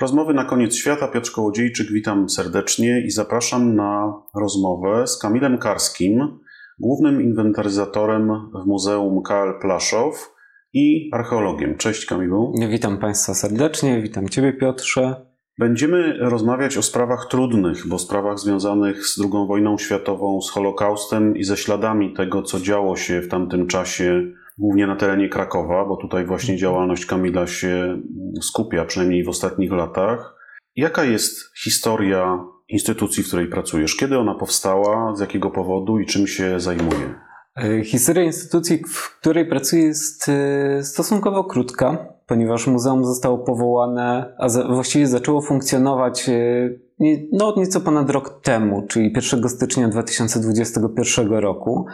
Rozmowy na koniec świata. Piotr Kołodziejczyk, witam serdecznie i zapraszam na rozmowę z Kamilem Karskim, głównym inwentaryzatorem w Muzeum KL Plaszow i archeologiem. Cześć Kamilu. Witam Państwa serdecznie, witam Ciebie Piotrze. Będziemy rozmawiać o sprawach trudnych, bo sprawach związanych z II wojną światową, z Holokaustem i ze śladami tego, co działo się w tamtym czasie, głównie na terenie Krakowa, bo tutaj właśnie działalność Kamila się skupia, przynajmniej w ostatnich latach. Jaka jest historia instytucji, w której pracujesz? Kiedy ona powstała, z jakiego powodu i czym się zajmuje? E, historia instytucji, w której pracuję, jest e, stosunkowo krótka, ponieważ muzeum zostało powołane, a właściwie zaczęło funkcjonować e, no, nieco ponad rok temu, czyli 1 stycznia 2021 roku.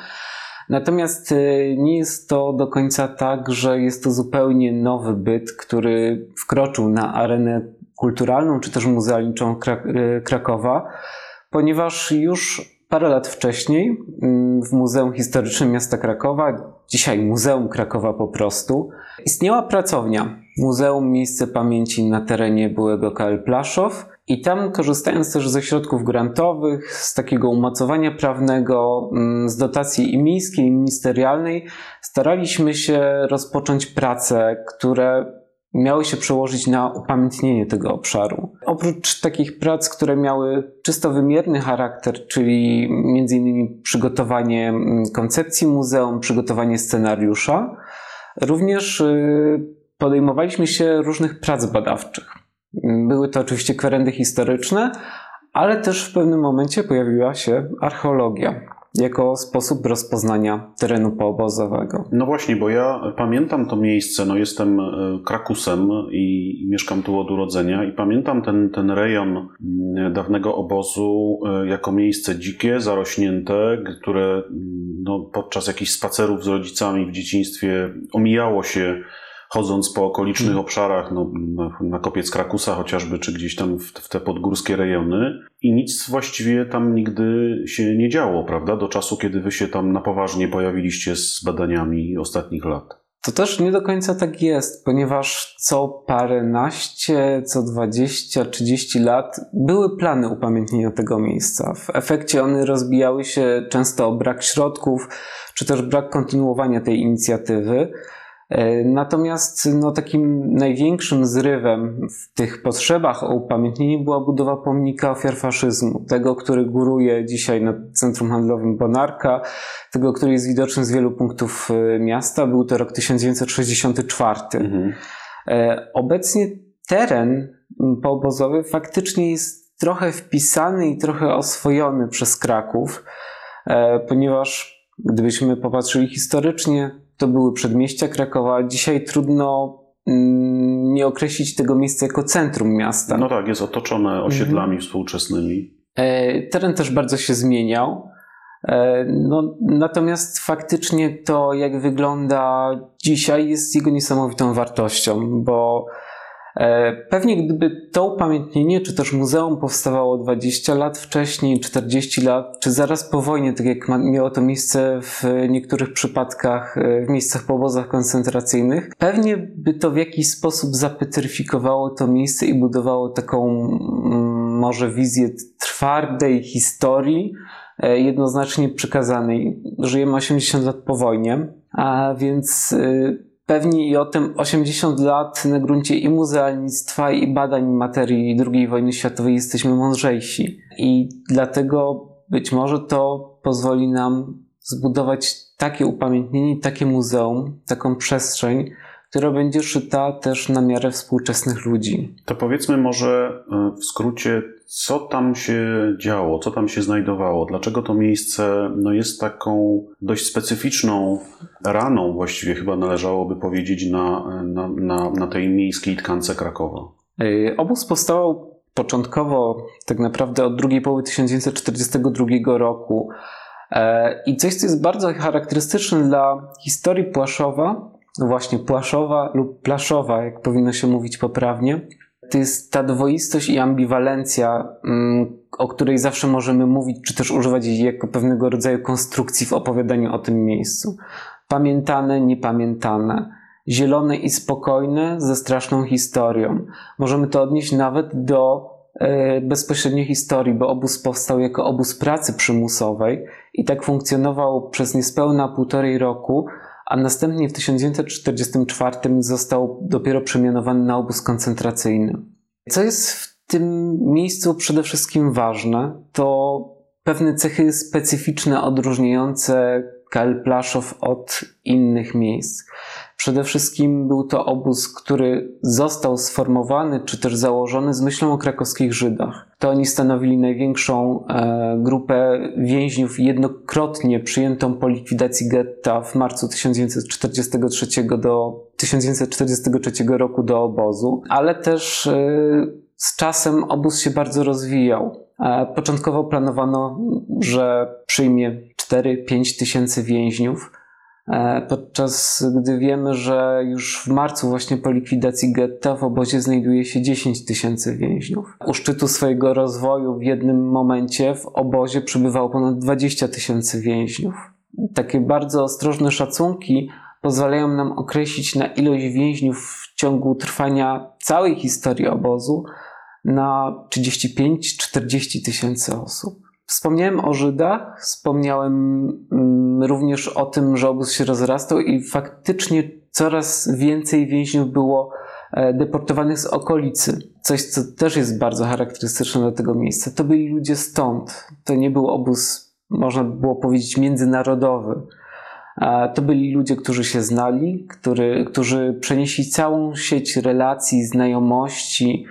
Natomiast nie jest to do końca tak, że jest to zupełnie nowy byt, który wkroczył na arenę kulturalną czy też muzealniczą Krakowa, ponieważ już parę lat wcześniej mm, w Muzeum Historycznym Miasta Krakowa, dzisiaj Muzeum Krakowa po prostu, istniała pracownia. Muzeum Miejsce Pamięci na terenie byłego KL Plaszow i tam korzystając też ze środków grantowych, z takiego umocowania prawnego, mm, z dotacji i miejskiej, i ministerialnej, staraliśmy się rozpocząć prace, które miały się przełożyć na upamiętnienie tego obszaru. Oprócz takich prac, które miały czysto wymierny charakter, czyli m.in. przygotowanie mm, koncepcji muzeum, przygotowanie scenariusza, również y, podejmowaliśmy się różnych prac badawczych. Były to oczywiście kwerendy historyczne, ale też w pewnym momencie pojawiła się archeologia jako sposób rozpoznania terenu poobozowego. No właśnie, bo ja pamiętam to miejsce, no jestem e, Krakusem i mieszkam tu od urodzenia i pamiętam ten, ten rejon mm, dawnego obozu e, jako miejsce dzikie, zarośnięte, które mm, no, podczas jakichś spacerów z rodzicami w dzieciństwie omijało się chodząc po okolicznych hmm. obszarach, no, na, na kopiec Krakusa chociażby, czy gdzieś tam w, w, te podgórskie rejony i nic właściwie tam nigdy się nie działo, prawda? Do czasu, kiedy wy się tam na poważnie pojawiliście z badaniami ostatnich lat. To też nie do końca tak jest, ponieważ co paręnaście, co dwadzieścia, trzydzieści lat były plany upamiętnienia tego miejsca. W efekcie one rozbijały się często o brak środków, czy też brak kontynuowania tej inicjatywy. E, natomiast no, takim największym zrywem w tych potrzebach o upamiętnienie była budowa pomnika ofiar faszyzmu. Tego, który góruje dzisiaj na Centrum Handlowym Bonarka, tego, który jest widoczny z wielu punktów e, miasta. Był to rok 1964. Mhm. E, obecnie teren poobozowy faktycznie jest trochę wpisany i trochę oswojony przez Kraków, ponieważ gdybyśmy popatrzyli historycznie, to były przedmieścia Krakowa. Dzisiaj trudno mm, nie określić tego miejsca jako centrum miasta. No tak, jest otoczone osiedlami mhm. współczesnymi. E, teren też bardzo się zmieniał. E, no, natomiast faktycznie to, jak wygląda dzisiaj, jest jego niesamowitą wartością, bo pewnie gdyby to upamiętnienie, czy też muzeum powstawało 20 lat wcześniej, 40 lat, czy zaraz po wojnie, tak jak miało to miejsce w niektórych przypadkach e, w miejscach po obozach koncentracyjnych, pewnie by to w jakiś sposób zapetryfikowało to miejsce i budowało taką mm, może wizję twardej historii, e, jednoznacznie przekazanej. Żyjemy 80 lat po wojnie, a więc pewni i o tym 80 lat na gruncie i muzealnictwa, i badań materii II wojny światowej jesteśmy mądrzejsi. I dlatego być może to pozwoli nam zbudować takie upamiętnienie, takie muzeum, taką przestrzeń, która będzie szyta też na miarę współczesnych ludzi. To powiedzmy może e, w skrócie, co tam się działo, co tam się znajdowało, dlaczego to miejsce no, jest taką dość specyficzną raną, właściwie chyba należałoby powiedzieć, na, na, na, na tej miejskiej tkance Krakowa. Obóz powstał początkowo tak naprawdę od drugiej połowy 1942 roku. E, I coś, co jest bardzo charakterystyczne dla historii Płaszowa, no właśnie płaszowa lub plaszowa, jak powinno się mówić poprawnie, to jest ta dwoistość i ambiwalencja, mm, o której zawsze możemy mówić, czy też używać jej jako pewnego rodzaju konstrukcji w opowiadaniu o tym miejscu. Pamiętane, niepamiętane. zielone i spokojne ze straszną historią. Możemy to odnieść nawet do e, bezpośredniej historii, bo obóz powstał jako obóz pracy przymusowej i tak funkcjonował przez niespełna półtorej roku, a następnie w 1944 został dopiero przemianowany na obóz koncentracyjny. Co jest w tym miejscu przede wszystkim ważne, to pewne cechy specyficzne odróżniające KL Plaszow od innych miejsc. Przede wszystkim był to obóz, który został sformowany czy też założony z myślą o krakowskich Żydach. To oni stanowili największą e, grupę więźniów jednokrotnie przyjętą po likwidacji getta w marcu 1943 do 1943 roku do obozu, ale też e, z czasem obóz się bardzo rozwijał. E, początkowo planowano, że przyjmie 4-5 tysięcy więźniów, podczas gdy wiemy, że już w marcu właśnie po likwidacji getta w obozie znajduje się 10 tysięcy więźniów. U szczytu swojego rozwoju w jednym momencie w obozie przybywało ponad 20 tysięcy więźniów. Takie bardzo ostrożne szacunki pozwalają nam określić na ilość więźniów w ciągu trwania całej historii obozu na 35-40 tysięcy osób. Wspomniałem o Żydach, wspomniałem mm, również o tym, że obóz się rozrastał i faktycznie coraz więcej więźniów było e, deportowanych z okolicy. Coś, co też jest bardzo charakterystyczne dla tego miejsca. To byli ludzie stąd. To nie był obóz, można by było powiedzieć, międzynarodowy. To byli ludzie, którzy się znali, który, którzy przenieśli całą sieć relacji, znajomości,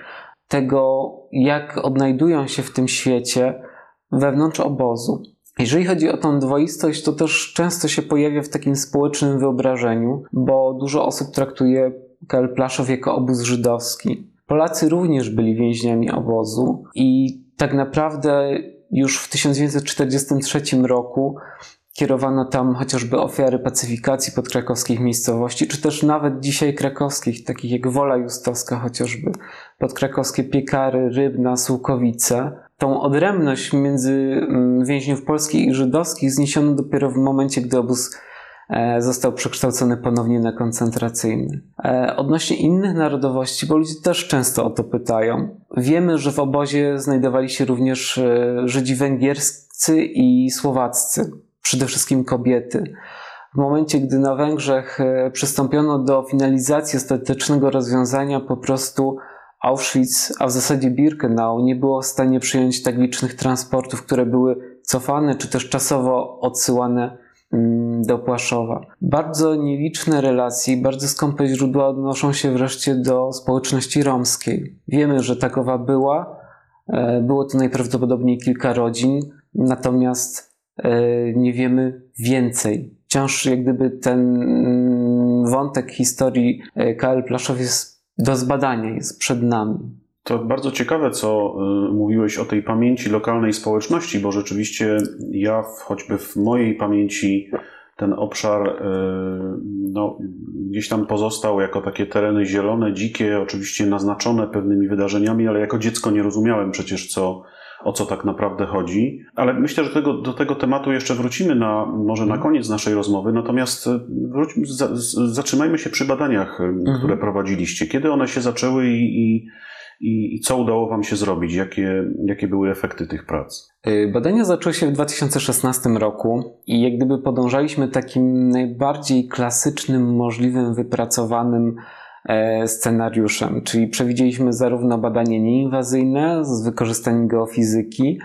tego, jak odnajdują się w tym świecie wewnątrz obozu. Jeżeli chodzi o tą dwoistość, to też często się pojawia w takim społecznym wyobrażeniu, bo dużo osób traktuje KL Plaszow jako obóz żydowski. Polacy również byli więźniami obozu i tak naprawdę już w 1943 roku kierowano tam chociażby ofiary pacyfikacji podkrakowskich miejscowości, czy też nawet dzisiaj krakowskich, takich jak Wola Justowska chociażby, podkrakowskie Piekary, Rybna, Sułkowice. Tą odrębność między mm, więźniów polskich i żydowskich zniesiono dopiero w momencie, gdy obóz e, został przekształcony ponownie na koncentracyjny. E, odnośnie innych narodowości, bo ludzie też często o to pytają, wiemy, że w obozie znajdowali się również e, Żydzi węgierscy i słowaccy przede wszystkim kobiety. W momencie, gdy na Węgrzech przystąpiono do finalizacji ostatecznego rozwiązania, po prostu Auschwitz, a w zasadzie Birkenau, nie było w stanie przyjąć tak licznych transportów, które były cofane czy też czasowo odsyłane mm, do Płaszowa. Bardzo nieliczne relacje, bardzo skąpe źródła odnoszą się wreszcie do społeczności romskiej. Wiemy, że takowa była. E, było to najprawdopodobniej kilka rodzin, natomiast E, nie wiemy więcej. Wciąż jak gdyby ten mm, wątek historii e, KL Plaszow jest do zbadania, jest przed nami. To bardzo ciekawe, co e, mówiłeś o tej pamięci lokalnej społeczności, bo rzeczywiście ja, choćby w mojej pamięci, ten obszar no, gdzieś tam pozostał jako takie tereny zielone, dzikie, oczywiście naznaczone pewnymi wydarzeniami, ale jako dziecko nie rozumiałem przecież, co, o co tak naprawdę chodzi. Ale myślę, że tego, do tego tematu jeszcze wrócimy na, może na koniec naszej rozmowy. Natomiast e, wróćmy, zatrzymajmy się przy badaniach, e, mhm. które prowadziliście. Kiedy one się zaczęły i, i, i, co udało Wam się zrobić? Jakie, jakie były efekty tych prac? E, badania zaczęły się w 2016 roku i jak gdyby podążaliśmy takim najbardziej klasycznym, możliwym, wypracowanym scenariuszem, czyli przewidzieliśmy zarówno badanie nieinwazyjne z wykorzystaniem geofizyki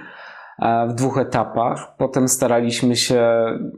e, w dwóch etapach. Potem staraliśmy się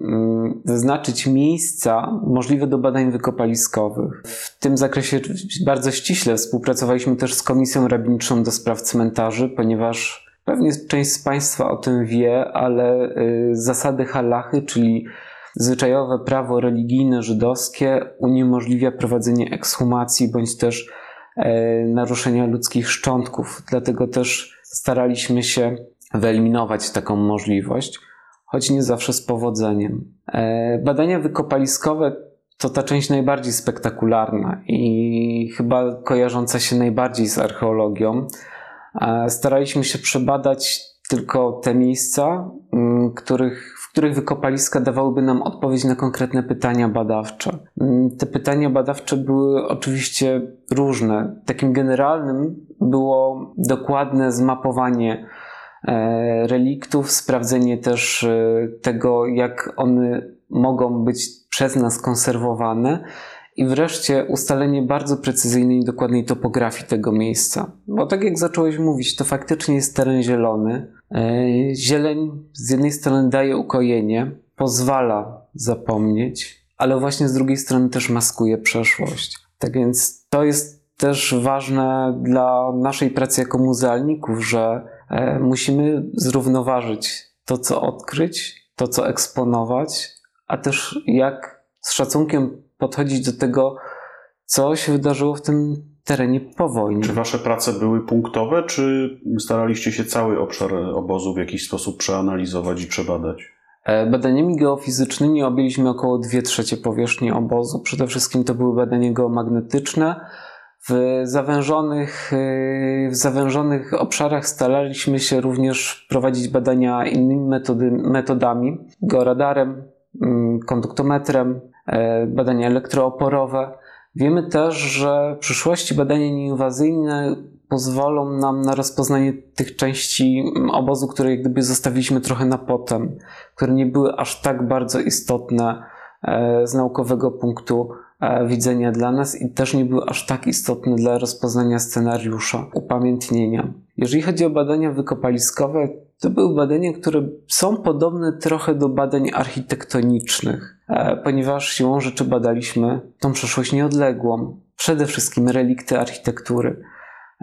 mm, wyznaczyć miejsca możliwe do badań wykopaliskowych. W tym zakresie bardzo ściśle współpracowaliśmy też z Komisją Rabiniczą do Spraw Cmentarzy, ponieważ pewnie część z Państwa o tym wie, ale y, zasady halachy, czyli Zwyczajowe prawo religijne żydowskie uniemożliwia prowadzenie ekshumacji bądź też e, naruszenia ludzkich szczątków. Dlatego też staraliśmy się wyeliminować taką możliwość, choć nie zawsze z powodzeniem. E, badania wykopaliskowe to ta część najbardziej spektakularna i chyba kojarząca się najbardziej z archeologią. E, staraliśmy się przebadać tylko te miejsca, których których wykopaliska dawałyby nam odpowiedź na konkretne pytania badawcze. Mm, te pytania badawcze były oczywiście różne. Takim generalnym było dokładne zmapowanie e, reliktów, sprawdzenie też e, tego, jak one mogą być przez nas konserwowane i wreszcie ustalenie bardzo precyzyjnej i dokładnej topografii tego miejsca. Bo tak jak zacząłeś mówić, to faktycznie jest teren zielony. E, zieleń z jednej strony daje ukojenie, pozwala zapomnieć, ale właśnie z drugiej strony też maskuje przeszłość. Tak więc to jest też ważne dla naszej pracy jako muzealników, że e, musimy zrównoważyć to, co odkryć, to, co eksponować, a też jak z szacunkiem podchodzić do tego, co się wydarzyło w tym terenie po wojnie. Czy wasze prace były punktowe, czy staraliście się cały obszar obozu w jakiś sposób przeanalizować i przebadać? E, badaniami geofizycznymi objęliśmy około 2 trzecie powierzchni obozu. Przede wszystkim to były badania geomagnetyczne. W zawężonych, e, w zawężonych obszarach staraliśmy się również prowadzić badania innymi metody, metodami, georadarem, mm, konduktometrem, badania elektrooporowe. Wiemy też, że w przyszłości badania nieinwazyjne pozwolą nam na rozpoznanie tych części obozu, które jak gdyby zostawiliśmy trochę na potem, które nie były aż tak bardzo istotne e, z naukowego punktu e, widzenia dla nas i też nie były aż tak istotne dla rozpoznania scenariusza upamiętnienia. Jeżeli chodzi o badania wykopaliskowe, to były badania, które są podobne trochę do badań architektonicznych, e, ponieważ siłą rzeczy badaliśmy tą przeszłość nieodległą, przede wszystkim relikty architektury.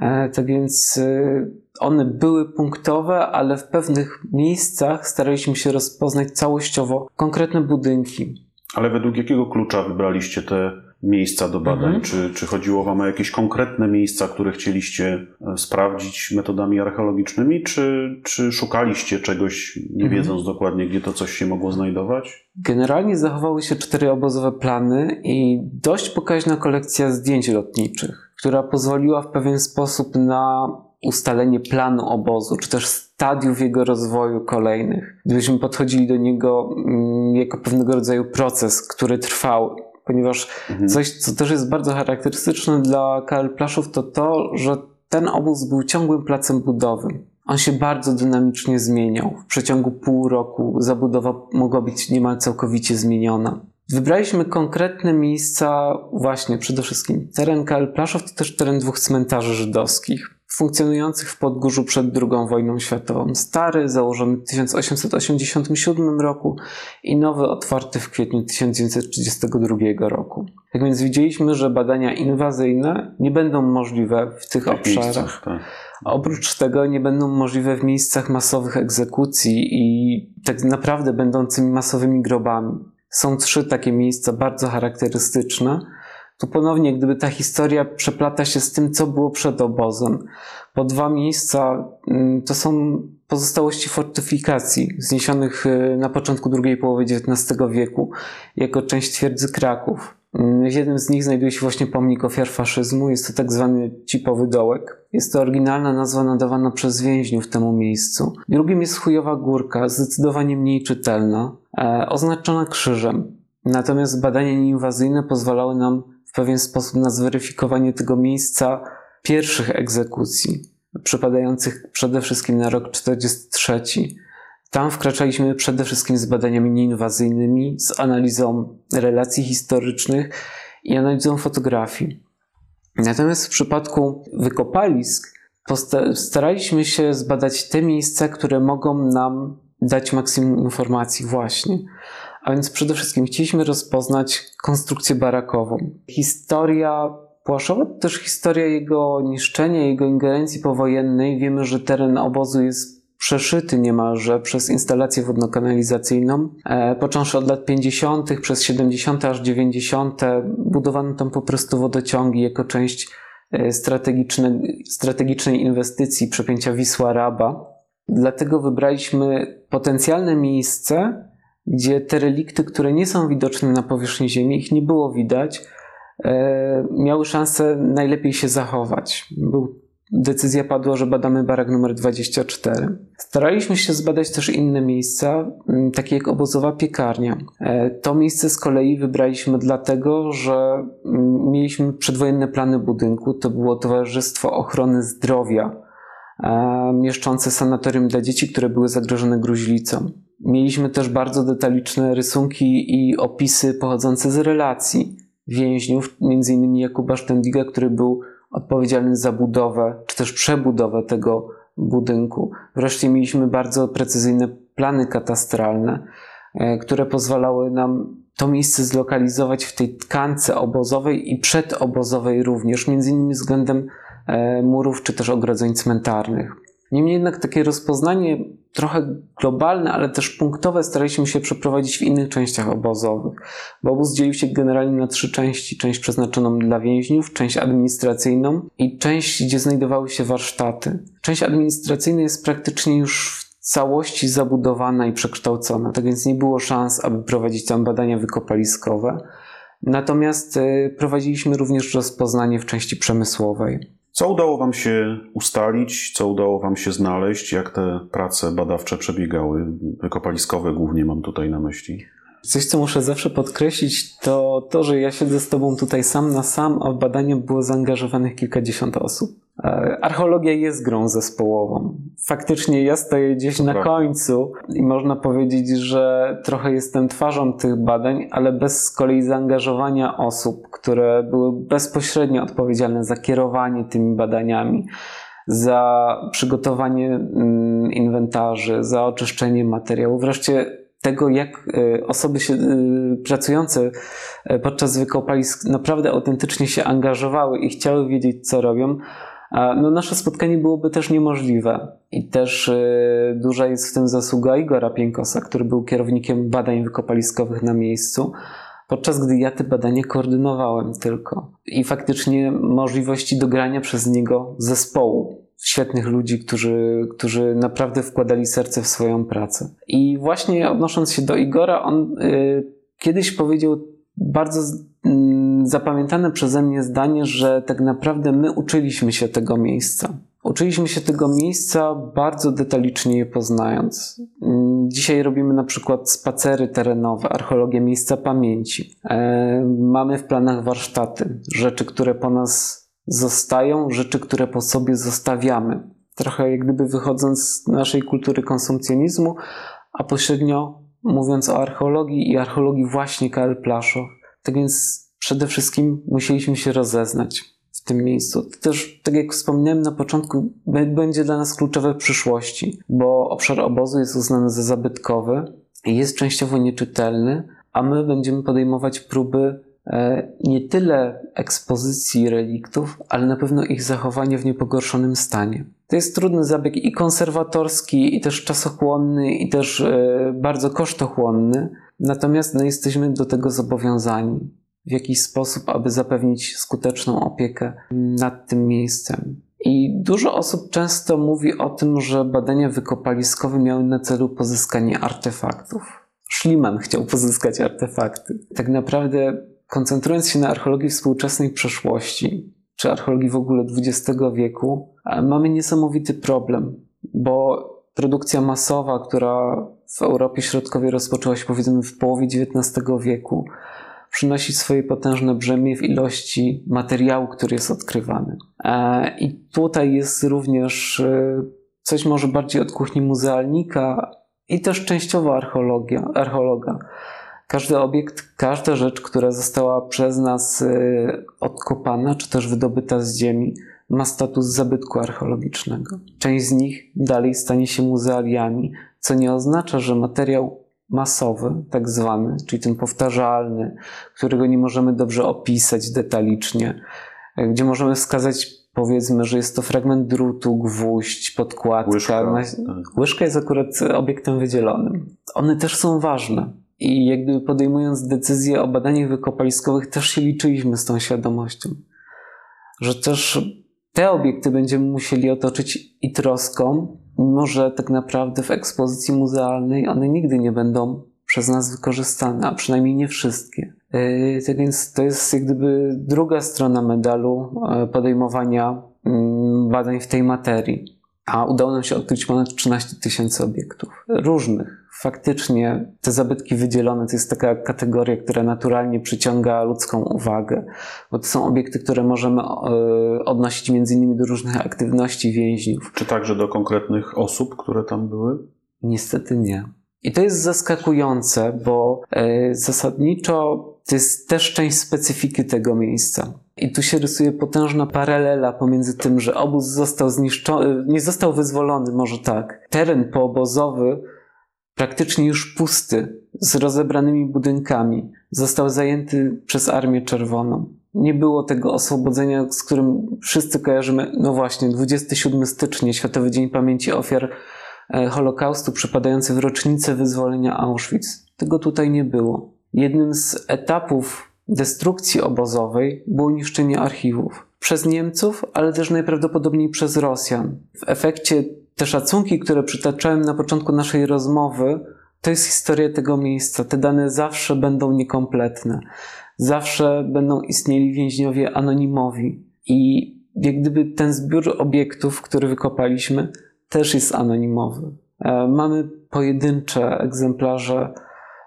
E, tak więc e, one były punktowe, ale w pewnych miejscach staraliśmy się rozpoznać całościowo konkretne budynki. Ale według jakiego klucza wybraliście te miejsca do badań? Mhm. Czy, czy chodziło Wam o jakieś konkretne miejsca, które chcieliście e, sprawdzić metodami archeologicznymi, czy, czy szukaliście czegoś, nie mhm. wiedząc dokładnie, gdzie to coś się mogło znajdować? Generalnie zachowały się cztery obozowe plany i dość pokaźna kolekcja zdjęć lotniczych, która pozwoliła w pewien sposób na ustalenie planu obozu, czy też stadiów jego rozwoju kolejnych. Gdybyśmy podchodzili do niego mm, jako pewnego rodzaju proces, który trwał ponieważ mhm. coś, co też jest bardzo charakterystyczne dla KL Plaszów, to to, że ten obóz był ciągłym placem budowym. On się bardzo dynamicznie zmieniał. W przeciągu pół roku zabudowa mogła być niemal całkowicie zmieniona. Wybraliśmy konkretne miejsca, właśnie przede wszystkim teren KL Plaszów to też teren dwóch cmentarzy żydowskich funkcjonujących w Podgórzu przed II wojną światową. Stary, założony w 1887 roku i nowy, otwarty w kwietniu 1932 roku. Tak więc widzieliśmy, że badania inwazyjne nie będą możliwe w tych obszarach. Miejscach, tak. Oprócz tego nie będą możliwe w miejscach masowych egzekucji i tak naprawdę będącymi masowymi grobami. Są trzy takie miejsca bardzo charakterystyczne tu ponownie, gdyby ta historia przeplata się z tym, co było przed obozem. Po dwa miejsca mm, to są pozostałości fortyfikacji zniesionych y, na początku drugiej połowy XIX wieku jako część twierdzy Kraków. Mm, w jednym z nich znajduje się właśnie pomnik ofiar faszyzmu. Jest to tak zwany cipowy dołek. Jest to oryginalna nazwa nadawana przez więźniów temu miejscu. Drugim jest chujowa górka, zdecydowanie mniej czytelna, e, oznaczona krzyżem. Natomiast badania nieinwazyjne pozwalały nam w pewien sposób na zweryfikowanie tego miejsca pierwszych egzekucji, przypadających przede wszystkim na rok 43. Tam wkraczaliśmy przede wszystkim z badaniami nieinwazyjnymi, z analizą relacji historycznych i analizą fotografii. Natomiast w przypadku wykopalisk staraliśmy się zbadać te miejsca, które mogą nam dać maksimum informacji właśnie. A więc przede wszystkim chcieliśmy rozpoznać konstrukcję barakową. Historia Płaszowa to też historia jego niszczenia, jego ingerencji powojennej. Wiemy, że teren obozu jest przeszyty niemalże przez instalację wodno-kanalizacyjną. E, począwszy od lat 50., przez 70. aż 90. budowano tam po prostu wodociągi jako część e, strategicznej, strategicznej inwestycji przepięcia Wisła-Raba. Dlatego wybraliśmy potencjalne miejsce, gdzie te relikty, które nie są widoczne na powierzchni Ziemi, ich nie było widać, e, miały szansę najlepiej się zachować. Był decyzja padła, że badamy barak numer 24. Staraliśmy się zbadać też inne miejsca, takie jak obozowa piekarnia. E, to miejsce z kolei wybraliśmy dlatego, że mieliśmy przedwojenne plany budynku. To było Towarzystwo Ochrony Zdrowia, e, mieszczące sanatorium dla dzieci, które były zagrożone gruźlicą. Mieliśmy też bardzo detaliczne rysunki i opisy pochodzące z relacji więźniów, m.in. Jakuba Sztendiga, który był odpowiedzialny za budowę czy też przebudowę tego budynku. Wreszcie mieliśmy bardzo precyzyjne plany katastralne, e, które pozwalały nam to miejsce zlokalizować w tej tkance obozowej i przedobozowej również, między innymi względem e, murów czy też ogrodzeń cmentarnych. Niemniej jednak takie rozpoznanie trochę globalne, ale też punktowe staraliśmy się przeprowadzić w innych częściach obozowych. Bo obóz dzielił się generalnie na trzy części. Część przeznaczoną dla więźniów, część administracyjną i część, gdzie znajdowały się warsztaty. Część administracyjna jest praktycznie już w całości zabudowana i przekształcona, tak więc nie było szans, aby prowadzić tam badania wykopaliskowe. Natomiast y, prowadziliśmy również rozpoznanie w części przemysłowej. Co udało Wam się ustalić, co udało Wam się znaleźć, jak te prace badawcze przebiegały? Wykopaliskowe głównie mam tutaj na myśli. Coś, co muszę zawsze podkreślić, to to, że ja siedzę z Tobą tutaj sam na sam, a w badaniu było zaangażowanych kilkadziesiąt osób. E, archeologia jest grą zespołową. Faktycznie ja stoję gdzieś na końcu i można powiedzieć, że trochę jestem twarzą tych badań, ale bez z kolei zaangażowania osób, które były bezpośrednio odpowiedzialne za kierowanie tymi badaniami, za przygotowanie mm, inwentarzy, za oczyszczenie materiału, wreszcie tego, jak e, osoby się, e, pracujące podczas wykopalisk naprawdę autentycznie się angażowały i chciały wiedzieć, co robią no nasze spotkanie byłoby też niemożliwe. I też y, duża jest w tym zasługa Igora Piękosa, który był kierownikiem badań wykopaliskowych na miejscu, podczas gdy ja te badania koordynowałem tylko. I faktycznie możliwości dogrania przez niego zespołu świetnych ludzi, którzy, którzy naprawdę wkładali serce w swoją pracę. I właśnie odnosząc się do Igora, on y, kiedyś powiedział bardzo mm, zapamiętane przeze mnie zdanie, że tak naprawdę my uczyliśmy się tego miejsca. Uczyliśmy się tego miejsca bardzo detalicznie je poznając. Dzisiaj robimy na przykład spacery terenowe, archeologię miejsca pamięci. E, mamy w planach warsztaty, rzeczy, które po nas zostają, rzeczy, które po sobie zostawiamy. Trochę jak gdyby wychodząc z naszej kultury konsumpcjonizmu, a pośrednio mówiąc o archeologii i archeologii właśnie KL Plaszow. Tak więc przede wszystkim musieliśmy się rozeznać w tym miejscu. To też, tak jak wspominałem na początku, będzie dla nas kluczowe w przyszłości, bo obszar obozu jest uznany za zabytkowy jest częściowo nieczytelny, a my będziemy podejmować próby e, nie tyle ekspozycji reliktów, ale na pewno ich zachowania w niepogorszonym stanie. To jest trudny zabieg i konserwatorski, i też czasochłonny, i też e, bardzo kosztochłonny. Natomiast no, jesteśmy do tego zobowiązani w jakiś sposób, aby zapewnić skuteczną opiekę nad tym miejscem. I dużo osób często mówi o tym, że badania wykopaliskowe miały na celu pozyskanie artefaktów. Schliemann chciał pozyskać artefakty. Tak naprawdę, koncentrując się na archeologii współczesnej przeszłości, czy archeologii w ogóle XX wieku, mamy niesamowity problem, bo produkcja masowa, która w Europie Środkowej rozpoczęła się powiedzmy w połowie XIX wieku, przynosi swoje potężne brzemię w ilości materiału, który jest odkrywany. E, I tutaj jest również e, coś może bardziej od kuchni muzealnika i też częściowo archeologia, archeologa. Każdy obiekt, każda rzecz, która została przez nas e, odkopana, czy też wydobyta z ziemi, ma status zabytku archeologicznego. Część z nich dalej stanie się muzealiami, co nie oznacza, że materiał masowy, tak zwany, czyli ten powtarzalny, którego nie możemy dobrze opisać detalicznie, gdzie możemy wskazać, powiedzmy, że jest to fragment drutu, gwóźdź, podkładka. Łyżka, Łyżka jest akurat obiektem wydzielonym. One też są ważne. I jakby podejmując decyzje o badaniach wykopaliskowych, też się liczyliśmy z tą świadomością, że też te obiekty będziemy musieli otoczyć i troską, mimo że tak naprawdę w ekspozycji muzealnej one nigdy nie będą przez nas wykorzystane, a przynajmniej nie wszystkie. Yy, tak więc to jest jak gdyby druga strona medalu e, podejmowania mm, badań w tej materii. A udało nam się odkryć ponad 13 tysięcy obiektów różnych. Faktycznie te zabytki wydzielone to jest taka kategoria, która naturalnie przyciąga ludzką uwagę, bo to są obiekty, które możemy e, odnosić między innymi do różnych aktywności więźniów. Czy także do konkretnych osób, które tam były? Niestety nie. I to jest zaskakujące, bo e, zasadniczo to jest też część specyfiki tego miejsca. I tu się rysuje potężna paralela pomiędzy tym, że obóz został zniszczony, nie został wyzwolony, może tak. Teren poobozowy, praktycznie już pusty, z rozebranymi budynkami, został zajęty przez Armię Czerwoną. Nie było tego oswobodzenia, z którym wszyscy kojarzymy, no właśnie, 27 stycznia, Światowy Dzień Pamięci Ofiar e, Holokaustu, przypadający w rocznicę wyzwolenia Auschwitz. Tego tutaj nie było. Jednym z etapów destrukcji obozowej było niszczenie archiwów. Przez Niemców, ale też najprawdopodobniej przez Rosjan. W efekcie te szacunki, które przytaczałem na początku naszej rozmowy, to jest historia tego miejsca. Te dane zawsze będą niekompletne. Zawsze będą istnieli więźniowie anonimowi. I jak gdyby ten zbiór obiektów, który wykopaliśmy, też jest anonimowy. E, mamy pojedyncze egzemplarze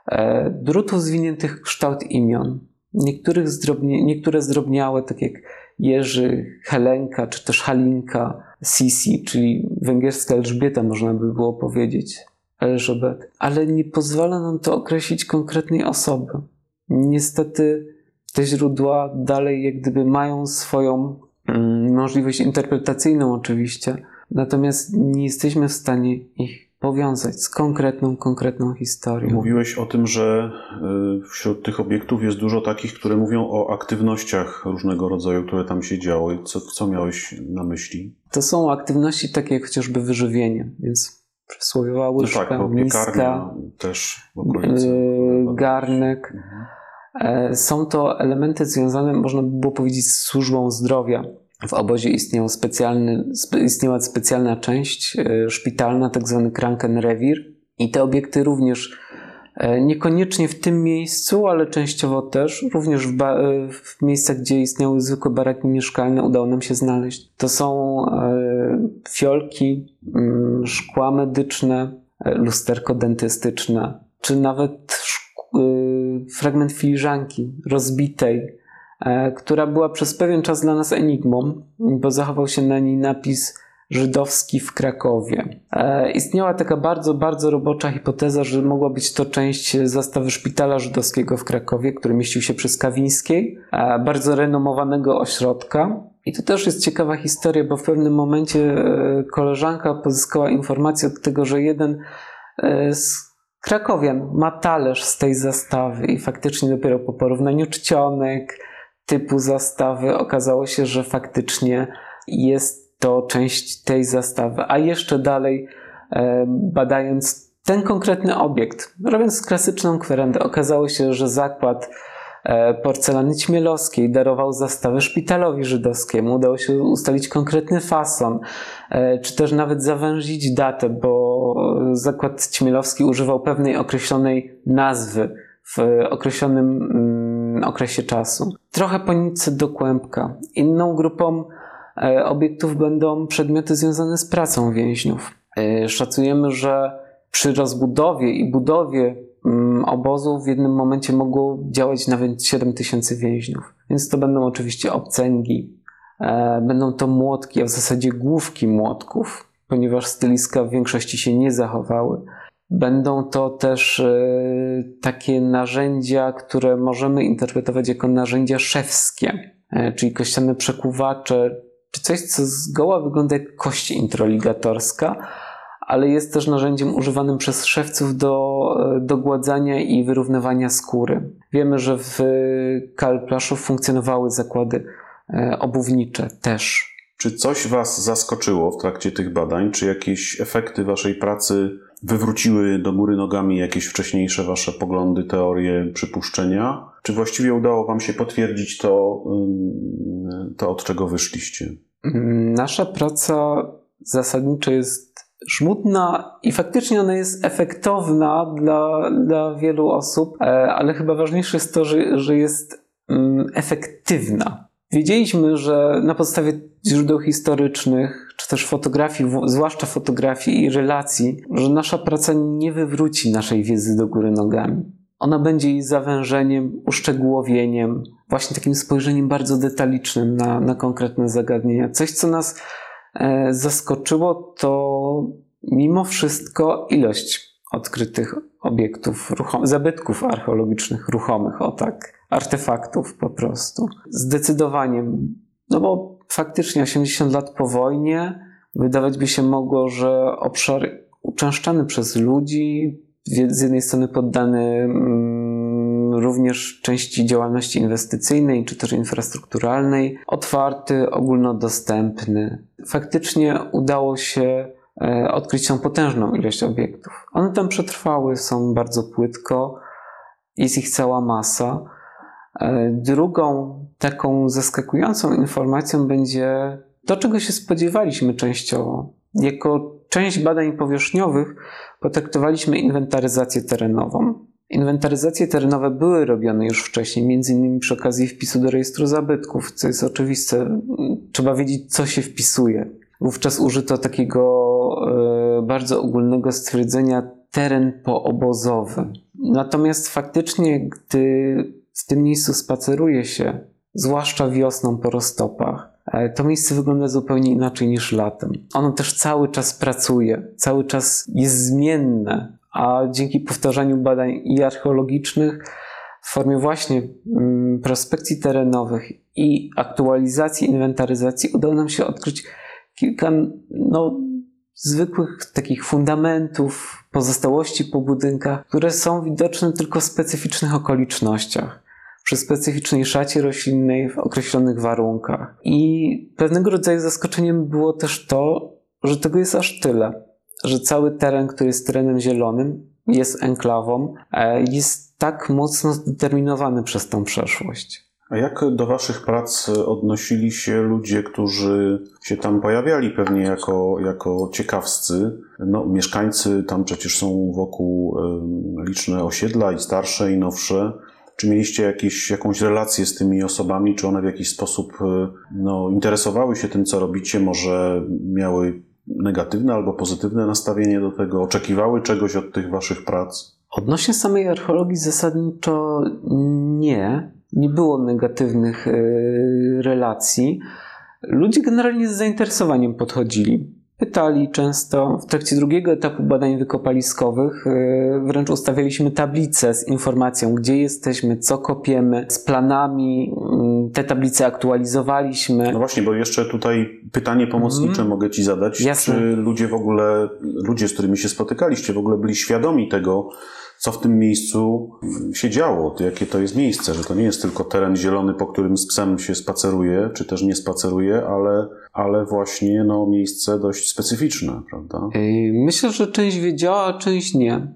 e, drutów zwiniętych kształt imion. Niektórych zdrobnie, niektóre zdrobniałe, tak jak Jerzy, Helenka czy też Halinka, Sisi, czyli węgierska Elżbieta, można by było powiedzieć, Elżbet, ale nie pozwala nam to określić konkretnej osoby. Niestety te źródła dalej jak gdyby mają swoją mm, możliwość interpretacyjną oczywiście, natomiast nie jesteśmy w stanie ich powiązać z konkretną, konkretną historią. Mówiłeś o tym, że y, wśród tych obiektów jest dużo takich, które mówią o aktywnościach różnego rodzaju, które tam się działy. Co, co miałeś na myśli? To są aktywności takie jak chociażby wyżywienie, więc przysłowiowa łyżka, no tak, miska, też w okolicy. yy, garnek. Mhm. E, Są to elementy związane, można by było powiedzieć, z służbą zdrowia. W obozie istniał specjalny, spe- istniała specjalna część e, szpitalna, tak zwany Krankenrevier. I te obiekty również e, niekoniecznie w tym miejscu, ale częściowo też, również w, e, w miejscach, gdzie istniały zwykłe baraki mieszkalne, udało nam się znaleźć. To są fiolki, mm, szkła medyczne, lusterko dentystyczne, czy nawet fragment filiżanki rozbitej, która była przez pewien czas dla nas enigmą, bo zachował się na niej napis żydowski w Krakowie. E, Istniała taka bardzo, bardzo robocza hipoteza, że mogła być to część zastawy szpitala żydowskiego w Krakowie, który mieścił się przy Skawińskiej, e, bardzo renomowanego ośrodka. I to też jest ciekawa historia, bo w pewnym momencie e, koleżanka pozyskała informację od tego, że jeden e, z Krakowian ma talerz z tej zastawy i faktycznie dopiero po porównaniu czcionek, typu zastawy okazało się, że faktycznie jest to część tej zastawy. A jeszcze dalej, badając ten konkretny obiekt, robiąc klasyczną kwerendę, okazało się, że zakład e, porcelany ćmielowskiej darował zastawę szpitalowi żydowskiemu. Udało się ustalić konkretny fason, e, czy też nawet zawęzić datę, bo zakład ćmielowski używał pewnej określonej nazwy w określonym okresie czasu. Trochę po nitce do kłębka. Inną grupą e, obiektów będą przedmioty związane z pracą więźniów. E, Szacujemy, że przy rozbudowie i budowie mm, obozu w jednym momencie mogło działać nawet 7 tysięcy więźniów. Więc to będą oczywiście obcęgi, e, będą to młotki, a w zasadzie główki młotków, ponieważ styliska w większości się nie zachowały. Będą to też e, takie narzędzia, które możemy interpretować jako narzędzia szewskie, e, czyli kościane przekuwacze, czy coś, co zgoła wygląda jak kość introligatorska, ale jest też narzędziem używanym przez szewców do, e, do gładzania i wyrównywania skóry. Wiemy, że w Kalplaszu funkcjonowały zakłady obuwnicze też. Czy coś Was zaskoczyło w trakcie tych badań? Czy jakieś efekty Waszej pracy wywróciły do góry nogami jakieś wcześniejsze Wasze poglądy, teorie, przypuszczenia? Czy właściwie udało Wam się potwierdzić to, to od czego wyszliście? Mm, Nasza praca zasadniczo jest żmudna i faktycznie ona jest efektowna dla, dla wielu osób, e, ale chyba ważniejsze jest to, że, że jest mm, efektywna. Wiedzieliśmy, że na podstawie źródeł historycznych, czy też fotografii, zwłaszcza fotografii i relacji, że nasza praca nie wywróci naszej wiedzy do góry nogami. Ona będzie jej zawężeniem, uszczegółowieniem, właśnie takim spojrzeniem bardzo detalicznym na, na konkretne zagadnienia. Coś, co nas e, zaskoczyło, to mimo wszystko ilość odkrytych obiektów, ruchom- zabytków archeologicznych ruchomych, o tak, artefaktów po prostu. Zdecydowanie, no bo faktycznie 80 lat po wojnie wydawać by się mogło, że obszar uczęszczany przez ludzi, z jednej strony poddany mm, również części działalności inwestycyjnej czy też infrastrukturalnej, otwarty, ogólnodostępny. Faktycznie udało się e, odkryć tą potężną ilość obiektów. One tam przetrwały, są bardzo płytko, jest ich cała masa. E, drugą taką zaskakującą informacją będzie to, czego się spodziewaliśmy częściowo. Jako część badań powierzchniowych potraktowaliśmy inwentaryzację terenową. Inwentaryzacje terenowe były robione już wcześniej, między innymi przy okazji wpisu do rejestru zabytków, co jest oczywiste. Trzeba wiedzieć, co się wpisuje. Wówczas użyto takiego e, bardzo ogólnego stwierdzenia teren poobozowy. Natomiast faktycznie, gdy w tym miejscu spaceruje się, zwłaszcza wiosną po roztopach, to miejsce wygląda zupełnie inaczej niż latem. Ono też cały czas pracuje, cały czas jest zmienne, a dzięki powtarzaniu badań i archeologicznych w formie właśnie mm, prospekcji terenowych i aktualizacji inwentaryzacji udało nam się odkryć kilka no, zwykłych takich fundamentów, pozostałości po budynkach, które są widoczne tylko w specyficznych okolicznościach przy specyficznej szacie roślinnej w określonych warunkach. I pewnego rodzaju zaskoczeniem było też to, że tego jest aż tyle, że cały teren, który jest terenem zielonym, jest enklawą, jest tak mocno zdeterminowany przez tą przeszłość. A jak do Waszych prac odnosili się ludzie, którzy się tam pojawiali pewnie jako, jako ciekawscy? No, mieszkańcy tam przecież są wokół liczne osiedla i starsze i nowsze. Czy mieliście jakieś, jakąś relację z tymi osobami? Czy one w jakiś sposób e, no, interesowały się tym, co robicie? Może miały negatywne albo pozytywne nastawienie do tego? Oczekiwały czegoś od tych waszych prac? Odnośnie samej archeologii zasadniczo nie. Nie było negatywnych e, relacji. Ludzie generalnie z zainteresowaniem podchodzili. Pytali często. W trakcie drugiego etapu badań wykopaliskowych y, wręcz ustawialiśmy tablicę z informacją, gdzie jesteśmy, co kopiemy, z planami. Mm, te tablice aktualizowaliśmy. No właśnie, bo jeszcze tutaj pytanie pomocnicze mm. mogę Ci zadać. Jasne. Czy ludzie w ogóle, ludzie, z którymi się spotykaliście, w ogóle byli świadomi tego, co w tym miejscu się działo, jakie to jest miejsce, że to nie jest tylko teren zielony, po którym z psem się spaceruje, czy też nie spaceruje, ale, ale właśnie no, miejsce dość specyficzne, prawda? Myślę, że część wiedziała, a część nie.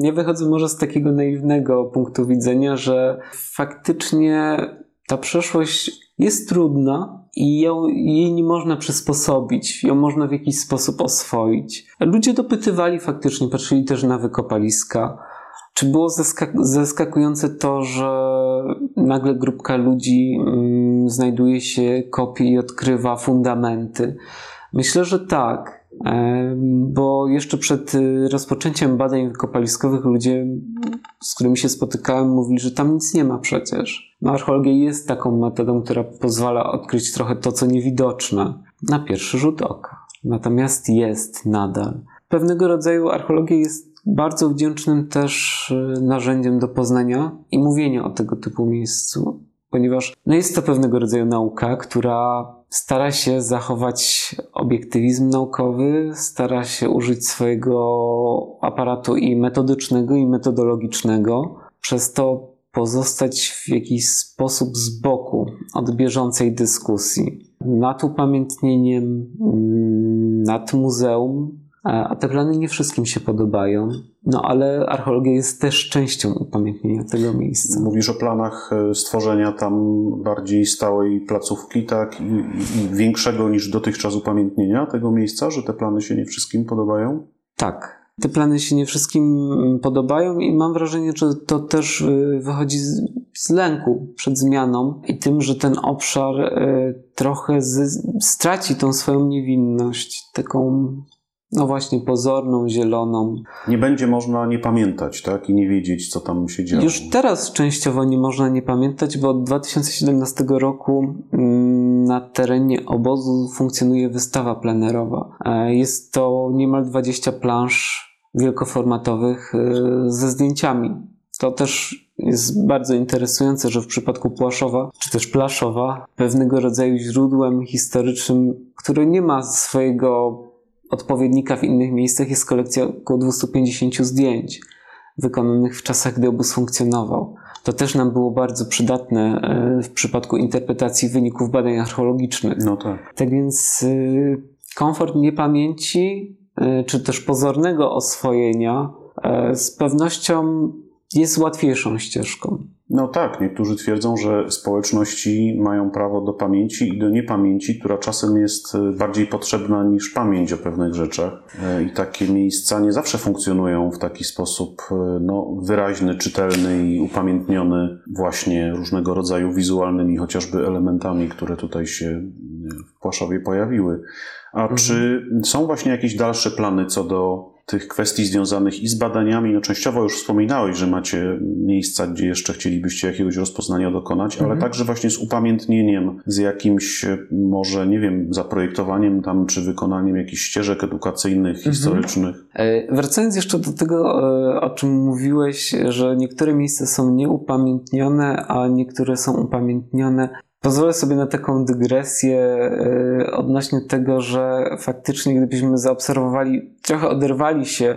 Nie wychodzę może z takiego naiwnego punktu widzenia, że faktycznie ta przeszłość jest trudna i ją, jej nie można przysposobić, ją można w jakiś sposób oswoić. Ludzie dopytywali faktycznie, patrzyli też na wykopaliska. Czy było zaskak- zaskakujące to, że nagle grupka ludzi mm, znajduje się, kopie i odkrywa fundamenty? Myślę, że tak, bo jeszcze przed y, rozpoczęciem badań wykopaliskowych ludzie, z którymi się spotykałem, mówili, że tam nic nie ma przecież. No, archeologia jest taką metodą, która pozwala odkryć trochę to, co niewidoczne na pierwszy rzut oka. Natomiast jest nadal. Pewnego rodzaju archeologia jest bardzo wdzięcznym też y, narzędziem do poznania i mówienia o tego typu miejscu, ponieważ no jest to pewnego rodzaju nauka, która stara się zachować obiektywizm naukowy, stara się użyć swojego aparatu i metodycznego, i metodologicznego, przez to pozostać w jakiś sposób z boku od bieżącej dyskusji. Nad upamiętnieniem, mm, nad muzeum, a te plany nie wszystkim się podobają. No ale archeologia jest też częścią upamiętnienia tego miejsca. Mówisz o planach e, stworzenia tam bardziej stałej placówki, tak? I, i większego niż dotychczas upamiętnienia tego miejsca, że te plany się nie wszystkim podobają? Tak. Te plany się nie wszystkim podobają i mam wrażenie, że to też e, wychodzi z lęku przed zmianą i tym, że ten obszar e, trochę z, straci tą swoją niewinność, taką no właśnie pozorną, zieloną. Nie będzie można nie pamiętać, tak? I nie wiedzieć, co tam się działo. Już teraz częściowo nie można nie pamiętać, bo od 2017 roku mm, na terenie obozu funkcjonuje wystawa plenerowa. E, jest to niemal 20 plansz wielkoformatowych e, ze zdjęciami. To też jest bardzo interesujące, że w przypadku Płaszowa, czy też Plaszowa, pewnego rodzaju źródłem historycznym, które nie ma swojego odpowiednika w innych miejscach, jest kolekcja około 250 zdjęć wykonanych w czasach, gdy obóz funkcjonował. To też nam było bardzo przydatne e, w przypadku interpretacji wyników badań archeologicznych. No tak. Tak więc e, komfort niepamięci, e, czy też pozornego oswojenia z pewnością jest łatwiejszą ścieżką. No tak, niektórzy twierdzą, że społeczności mają prawo do pamięci i do niepamięci, która czasem jest e, bardziej potrzebna niż pamięć o pewnych rzeczach. E, I takie miejsca nie zawsze funkcjonują w taki sposób e, no, wyraźny, czytelny i upamiętniony właśnie różnego rodzaju wizualnymi chociażby elementami, które tutaj się w Płaszowie pojawiły. A mhm. czy są właśnie jakieś dalsze plany co do tych kwestii związanych i z badaniami, no częściowo już wspominałeś, że macie miejsca, gdzie jeszcze chcielibyście jakiegoś rozpoznania dokonać, ale mhm. także właśnie z upamiętnieniem, z jakimś może, nie wiem, zaprojektowaniem tam, czy wykonaniem jakichś ścieżek edukacyjnych, mhm. historycznych. E, wracając jeszcze do tego, e, o czym mówiłeś, że niektóre miejsca są nieupamiętnione, a niektóre są upamiętnione. Pozwolę sobie na taką dygresję e, odnośnie tego, że faktycznie gdybyśmy zaobserwowali, trochę oderwali się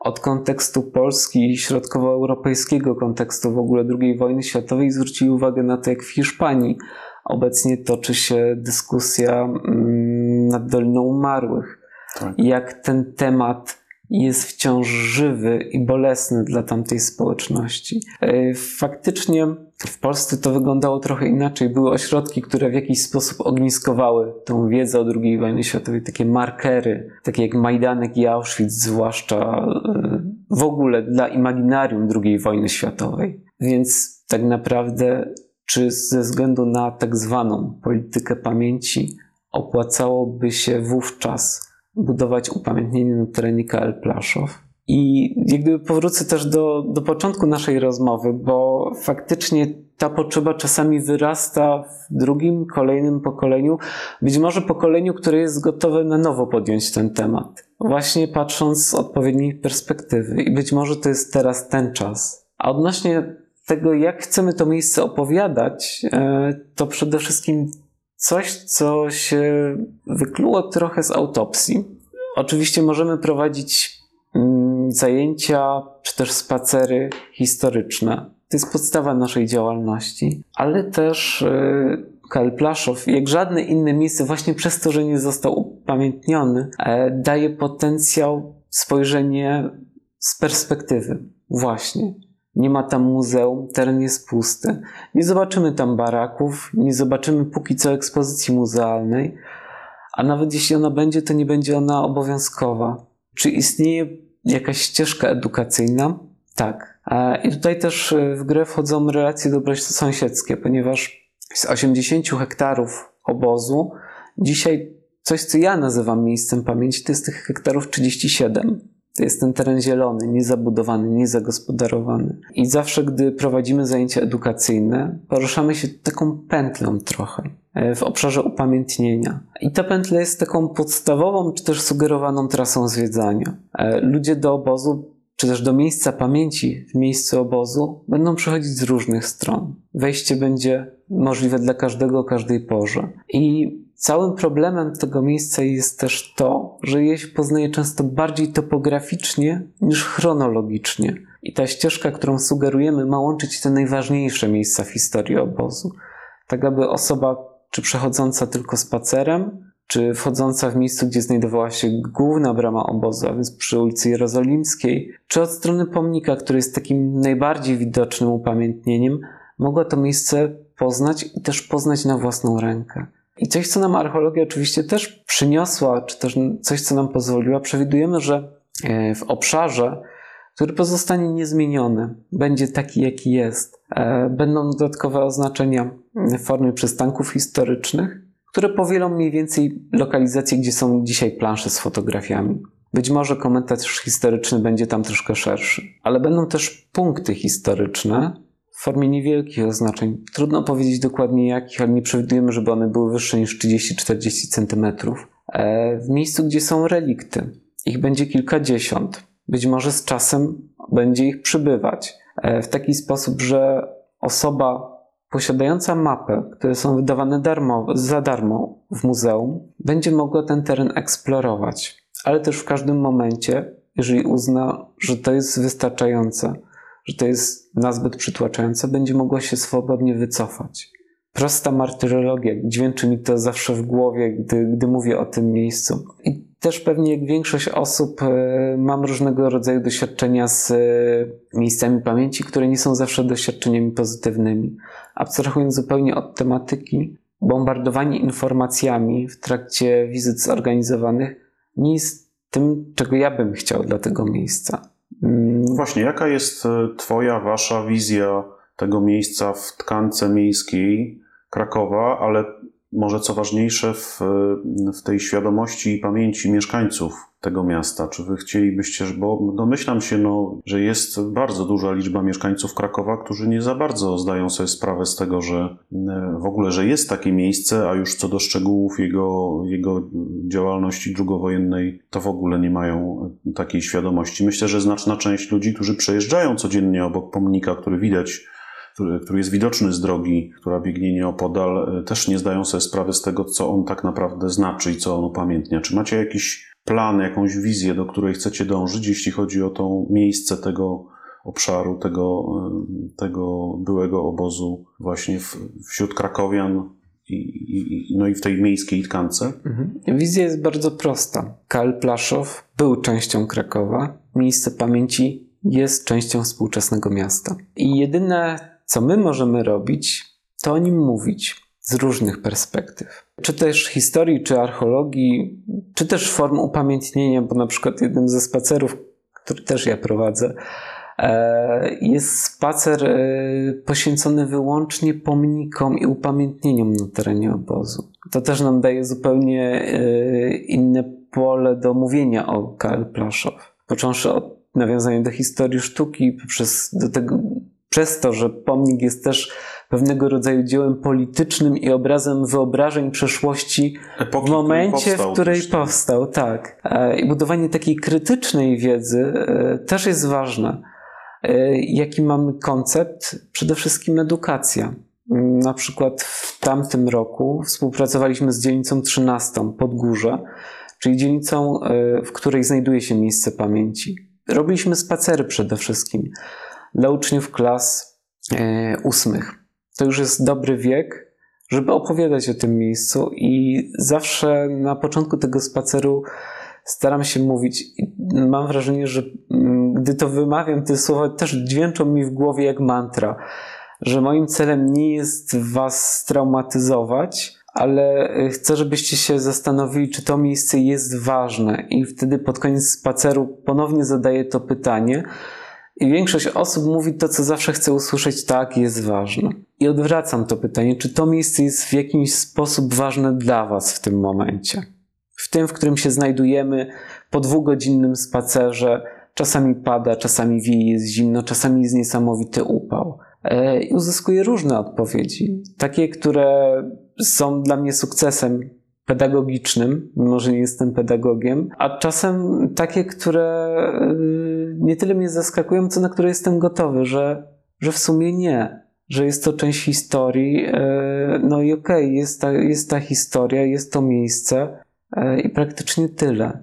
od kontekstu Polski i środkowoeuropejskiego kontekstu w ogóle II wojny światowej i zwrócili uwagę na to, jak w Hiszpanii obecnie toczy się dyskusja mm, nad Doliną Umarłych. Tak. Jak ten temat jest wciąż żywy i bolesny dla tamtej społeczności. E, faktycznie w Polsce to wyglądało trochę inaczej. Były ośrodki, które w jakiś sposób ogniskowały tą wiedzę o II wojnie światowej, takie markery, takie jak Majdanek i Auschwitz, zwłaszcza e, w ogóle dla imaginarium II wojny światowej. Więc tak naprawdę, czy ze względu na tak zwaną politykę pamięci opłacałoby się wówczas budować upamiętnienie na terenie KL Plaszow. I jak gdyby powrócę też do, do początku naszej rozmowy, bo faktycznie ta potrzeba czasami wyrasta w drugim, kolejnym pokoleniu, być może pokoleniu, które jest gotowe na nowo podjąć ten temat. Właśnie patrząc z odpowiedniej perspektywy. I być może to jest teraz ten czas. A odnośnie tego, jak chcemy to miejsce opowiadać, e, to przede wszystkim coś, co się wykluło trochę z autopsji. Oczywiście możemy prowadzić mm, zajęcia czy też spacery historyczne. To jest podstawa naszej działalności, ale też y, Karl Plaszow, jak żadne inne miejsce, właśnie przez to, że nie został upamiętniony, e, daje potencjał spojrzenie z perspektywy. Właśnie. Nie ma tam muzeum, teren jest pusty. Nie zobaczymy tam baraków, nie zobaczymy póki co ekspozycji muzealnej, a nawet jeśli ona będzie, to nie będzie ona obowiązkowa. Czy istnieje jakaś ścieżka edukacyjna? Tak. I tutaj też e, w grę wchodzą relacje dobrosąsiedzkie, ponieważ z 80 hektarów obozu dzisiaj coś, co ja nazywam miejscem pamięci, to jest tych hektarów 37. To jest ten teren zielony, niezabudowany, niezagospodarowany. I zawsze, gdy prowadzimy zajęcia edukacyjne, poruszamy się taką pętlą trochę e, w obszarze upamiętnienia. I ta pętla jest taką podstawową, czy też sugerowaną trasą zwiedzania. E, ludzie do obozu, czy też do miejsca pamięci w miejscu obozu będą przychodzić z różnych stron. Wejście będzie możliwe dla każdego o każdej porze. I Całym problemem tego miejsca jest też to, że je się poznaje często bardziej topograficznie niż chronologicznie. I ta ścieżka, którą sugerujemy, ma łączyć te najważniejsze miejsca w historii obozu. Tak aby osoba, czy przechodząca tylko spacerem, czy wchodząca w miejscu, gdzie znajdowała się główna brama obozu, a więc przy ulicy Jerozolimskiej, czy od strony pomnika, który jest takim najbardziej widocznym upamiętnieniem, mogła to miejsce poznać i też poznać na własną rękę. I coś, co nam archeologia oczywiście też przyniosła, czy też coś, co nam pozwoliła, przewidujemy, że e, w obszarze, który pozostanie niezmieniony, będzie taki, jaki jest. E, będą dodatkowe oznaczenia w formie przystanków historycznych, które powielą mniej więcej lokalizację, gdzie są dzisiaj plansze z fotografiami. Być może komentarz historyczny będzie tam troszkę szerszy, ale będą też punkty historyczne w formie niewielkich oznaczeń. Trudno powiedzieć dokładnie jakich, ale nie przewidujemy, żeby one były wyższe niż 30-40 cm. E, w miejscu, gdzie są relikty. Ich będzie kilkadziesiąt. Być może z czasem będzie ich przybywać. E, w taki sposób, że osoba posiadająca mapę, które są wydawane darmo, za darmo w muzeum, będzie mogła ten teren eksplorować. Ale też w każdym momencie, jeżeli uzna, że to jest wystarczające, że to jest nazbyt przytłaczające, będzie mogła się swobodnie wycofać. Prosta martyrologia, dźwięczy mi to zawsze w głowie, gdy, gdy mówię o tym miejscu. I też pewnie jak większość osób e, mam różnego rodzaju doświadczenia z e, miejscami pamięci, które nie są zawsze doświadczeniami pozytywnymi. Abstrahując zupełnie od tematyki, bombardowanie informacjami w trakcie wizyt zorganizowanych nie jest tym, czego ja bym chciał dla tego miejsca. Mm. Właśnie, jaka jest e, Twoja, Wasza wizja tego miejsca w tkance miejskiej Krakowa, ale może co ważniejsze, w, w tej świadomości i pamięci mieszkańców tego miasta? Czy wy chcielibyście, bo domyślam się, no, że jest bardzo duża liczba mieszkańców Krakowa, którzy nie za bardzo zdają sobie sprawę z tego, że e, w ogóle, że jest takie miejsce, a już co do szczegółów jego, jego działalności drugowojennej, to w ogóle nie mają takiej świadomości. Myślę, że znaczna część ludzi, którzy przejeżdżają codziennie obok pomnika, który widać który, który jest widoczny z drogi, która biegnie nieopodal, e, też nie zdają sobie sprawy z tego, co on tak naprawdę znaczy i co on upamiętnia. Czy macie jakiś plan, jakąś wizję, do której chcecie dążyć, jeśli chodzi o to miejsce tego obszaru, tego, e, tego byłego obozu właśnie w, wśród krakowian i, i, no i w tej miejskiej tkance? Mhm. Wizja jest bardzo prosta. Karl Plaszow był częścią Krakowa. Miejsce pamięci jest częścią współczesnego miasta. I jedyne co my możemy robić, to o nim mówić z różnych perspektyw. Czy też historii, czy archeologii, czy też form upamiętnienia, bo na przykład jednym ze spacerów, który też ja prowadzę, e, jest spacer e, poświęcony wyłącznie pomnikom i upamiętnieniom na terenie obozu. To też nam daje zupełnie e, inne pole do mówienia o Karl Plaszow. Począwszy od nawiązania do historii sztuki, poprzez do tego, przez to, że pomnik jest też pewnego rodzaju dziełem politycznym i obrazem wyobrażeń przeszłości Epoki, w momencie, w której powstał, tak. E, I budowanie takiej krytycznej wiedzy e, też jest ważne. E, jaki mamy koncept? Przede wszystkim edukacja. Na przykład w tamtym roku współpracowaliśmy z dzielnicą 13 Podgórze, czyli dzielnicą, w której znajduje się miejsce pamięci. Robiliśmy spacery przede wszystkim dla uczniów klas e, ósmych. To już jest dobry wiek, żeby opowiadać o tym miejscu, i zawsze na początku tego spaceru staram się mówić. Mam wrażenie, że mm, gdy to wymawiam, te słowa też dźwięczą mi w głowie jak mantra, że moim celem nie jest was straumatyzować, ale chcę, żebyście się zastanowili, czy to miejsce jest ważne. I wtedy pod koniec spaceru ponownie zadaję to pytanie i większość osób mówi to, co zawsze chce usłyszeć, tak, jest ważne. I odwracam to pytanie, czy to miejsce jest w jakiś sposób ważne dla Was w tym momencie? W tym, w którym się znajdujemy po dwugodzinnym spacerze, czasami pada, czasami wieje, jest zimno, czasami jest niesamowity upał. E, I uzyskuję różne odpowiedzi. Takie, które są dla mnie sukcesem pedagogicznym, mimo że nie jestem pedagogiem, a czasem takie, które nie tyle mnie zaskakują, co na które jestem gotowy, że, że w sumie nie, że jest to część historii. Y, no i okej, okay, jest, ta, jest ta historia, jest to miejsce y, i praktycznie tyle.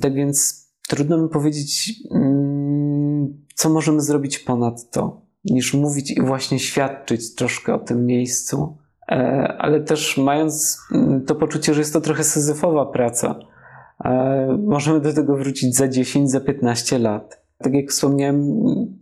Tak więc trudno mi powiedzieć, mm, co możemy zrobić ponad to, niż mówić i właśnie świadczyć troszkę o tym miejscu E, ale też mając mm, to poczucie, że jest to trochę syzyfowa praca, e, możemy do tego wrócić za 10, za 15 lat. Tak jak wspomniałem,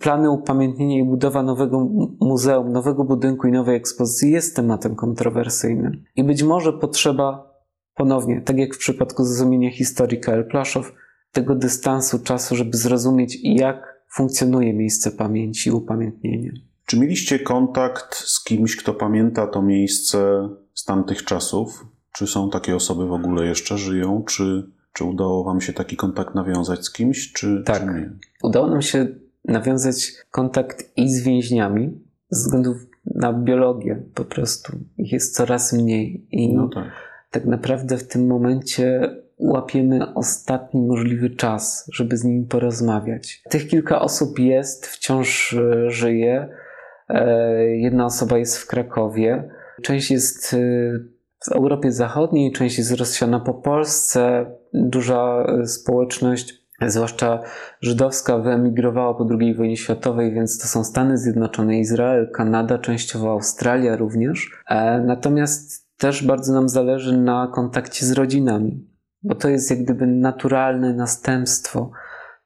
plany upamiętnienia i budowa nowego muzeum, nowego budynku i nowej ekspozycji jest tematem kontrowersyjnym. I być może potrzeba ponownie, tak jak w przypadku zrozumienia historii K.L. Plaszow, tego dystansu czasu, żeby zrozumieć, jak funkcjonuje miejsce pamięci i upamiętnienia. Czy mieliście kontakt z kimś, kto pamięta to miejsce z tamtych czasów? Czy są takie osoby w ogóle jeszcze żyją? Czy, czy udało Wam się taki kontakt nawiązać z kimś, czy, tak. czy nie? Udało nam się nawiązać kontakt i z więźniami, ze względu na biologię po prostu. Ich jest coraz mniej. I No tak. tak naprawdę w tym momencie łapiemy ostatni możliwy czas, żeby z nimi porozmawiać. Tych kilka osób jest, wciąż e, żyje. E, Jedna osoba jest w Krakowie. Część jest e, w Europie Zachodniej, część jest rozsiana po Polsce. Duża e, społeczność, zwłaszcza żydowska, wyemigrowała po II wojnie światowej, więc to są Stany Zjednoczone, Izrael, Kanada, częściowo Australia również. E, Natomiast też bardzo nam zależy na kontakcie z rodzinami, bo to jest jak gdyby naturalne następstwo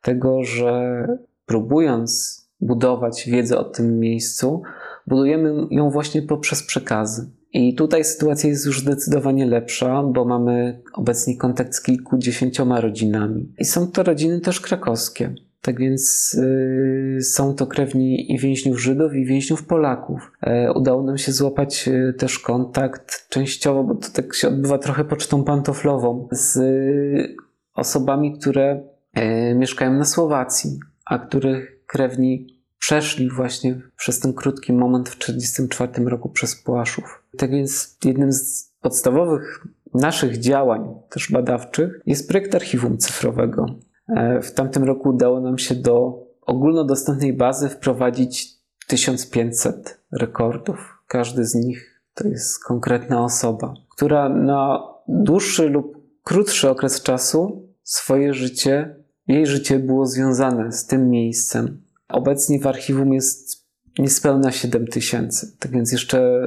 tego, że próbując budować wiedzę o tym miejscu, budujemy ją właśnie poprzez przekazy. I tutaj sytuacja jest już zdecydowanie lepsza, bo mamy obecnie kontakt z kilkudziesięcioma rodzinami. I są to rodziny też krakowskie. Tak więc y, są to krewni i więźniów Żydów, i więźniów Polaków. E, udało nam się złapać y, też kontakt częściowo, bo to tak się odbywa trochę pocztą pantoflową, z y, osobami, które e, mieszkają na Słowacji, a których krewni przeszli właśnie przez ten krótki moment w 1944 roku przez Płaszów. Tak więc jednym z podstawowych naszych działań, też badawczych, jest projekt archiwum cyfrowego. E, W tamtym roku udało nam się do ogólnodostępnej bazy wprowadzić 1500 rekordów. Każdy z nich to jest konkretna osoba, która na dłuższy lub krótszy okres czasu swoje życie, jej życie było związane z tym miejscem. Obecnie w archiwum jest niespełna 7 tysięcy, tak więc jeszcze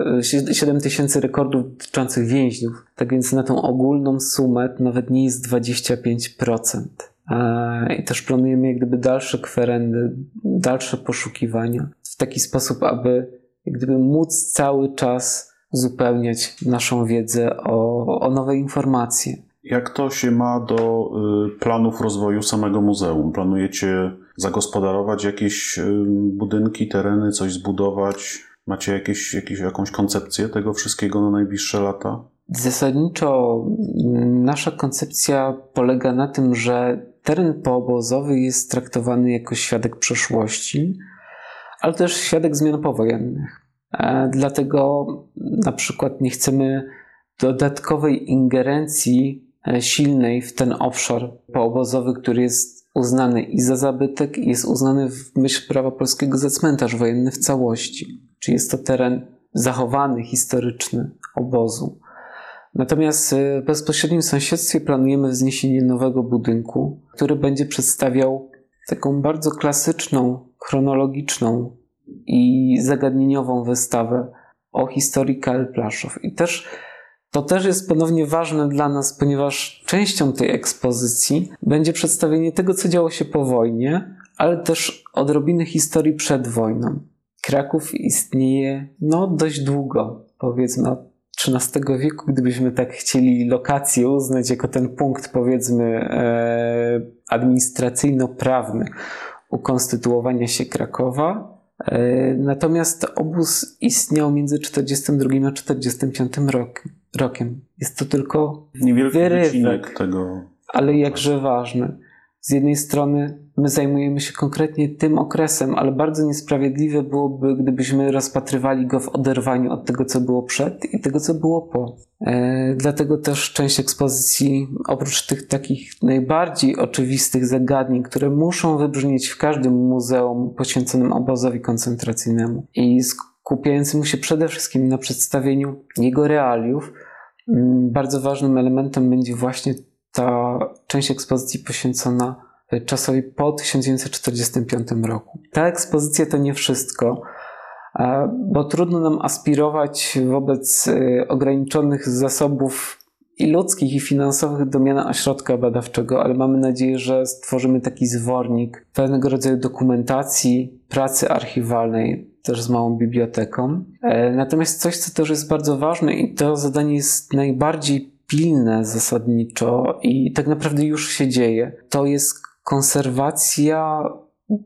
7 tysięcy rekordów dotyczących więźniów. Tak więc na tą ogólną sumę nawet nie jest 25%. E, I też planujemy jak gdyby dalsze kwerendy, dalsze poszukiwania w taki sposób, aby jak gdyby móc cały czas uzupełniać naszą wiedzę o, o nowe informacje. Jak to się ma do y, planów rozwoju samego muzeum? Planujecie zagospodarować jakieś y, budynki, tereny, coś zbudować? Macie jakieś, jakieś, jakąś koncepcję tego wszystkiego na najbliższe lata? Zasadniczo mm, nasza koncepcja polega na tym, że teren poobozowy jest traktowany jako świadek przeszłości, ale też świadek zmian powojennych. E, Dlatego na przykład nie chcemy dodatkowej ingerencji e, silnej w ten obszar poobozowy, który jest uznany i za zabytek, i jest uznany w myśl prawa polskiego za cmentarz wojenny w całości. Czy jest to teren zachowany, historyczny obozu. Natomiast e, w bezpośrednim sąsiedztwie planujemy wzniesienie nowego budynku, który będzie przedstawiał taką bardzo klasyczną, chronologiczną i zagadnieniową wystawę o historii KL Plaszów. I też to też jest ponownie ważne dla nas, ponieważ częścią tej ekspozycji będzie przedstawienie tego, co działo się po wojnie, ale też odrobiny historii przed wojną. Kraków istnieje no dość długo, powiedzmy od XIII wieku, gdybyśmy tak chcieli lokację uznać jako ten punkt powiedzmy e, administracyjno-prawny ukonstytuowania się Krakowa. E, Natomiast obóz istniał między 42 a 45 rokiem. Rokiem. Jest to tylko Niewielki wyrywek, tego. ale jakże ważny. Z jednej strony my zajmujemy się konkretnie tym okresem, ale bardzo niesprawiedliwe byłoby, gdybyśmy rozpatrywali go w oderwaniu od tego, co było przed i tego, co było po. E, dlatego też część ekspozycji, oprócz tych takich najbardziej oczywistych zagadnień, które muszą wybrzmieć w każdym muzeum poświęconym obozowi koncentracyjnemu i skupiającym się przede wszystkim na przedstawieniu jego realiów, bardzo ważnym elementem będzie właśnie ta część ekspozycji poświęcona czasowi po 1945 roku. Ta ekspozycja to nie wszystko, e, bo trudno nam aspirować wobec e, ograniczonych zasobów i ludzkich, i finansowych do miana ośrodka badawczego, ale mamy nadzieję, że stworzymy taki zwornik pewnego rodzaju dokumentacji, pracy archiwalnej, też z małą biblioteką. E, Natomiast coś, co też jest bardzo ważne i to zadanie jest najbardziej pilne zasadniczo i tak naprawdę już się dzieje, to jest konserwacja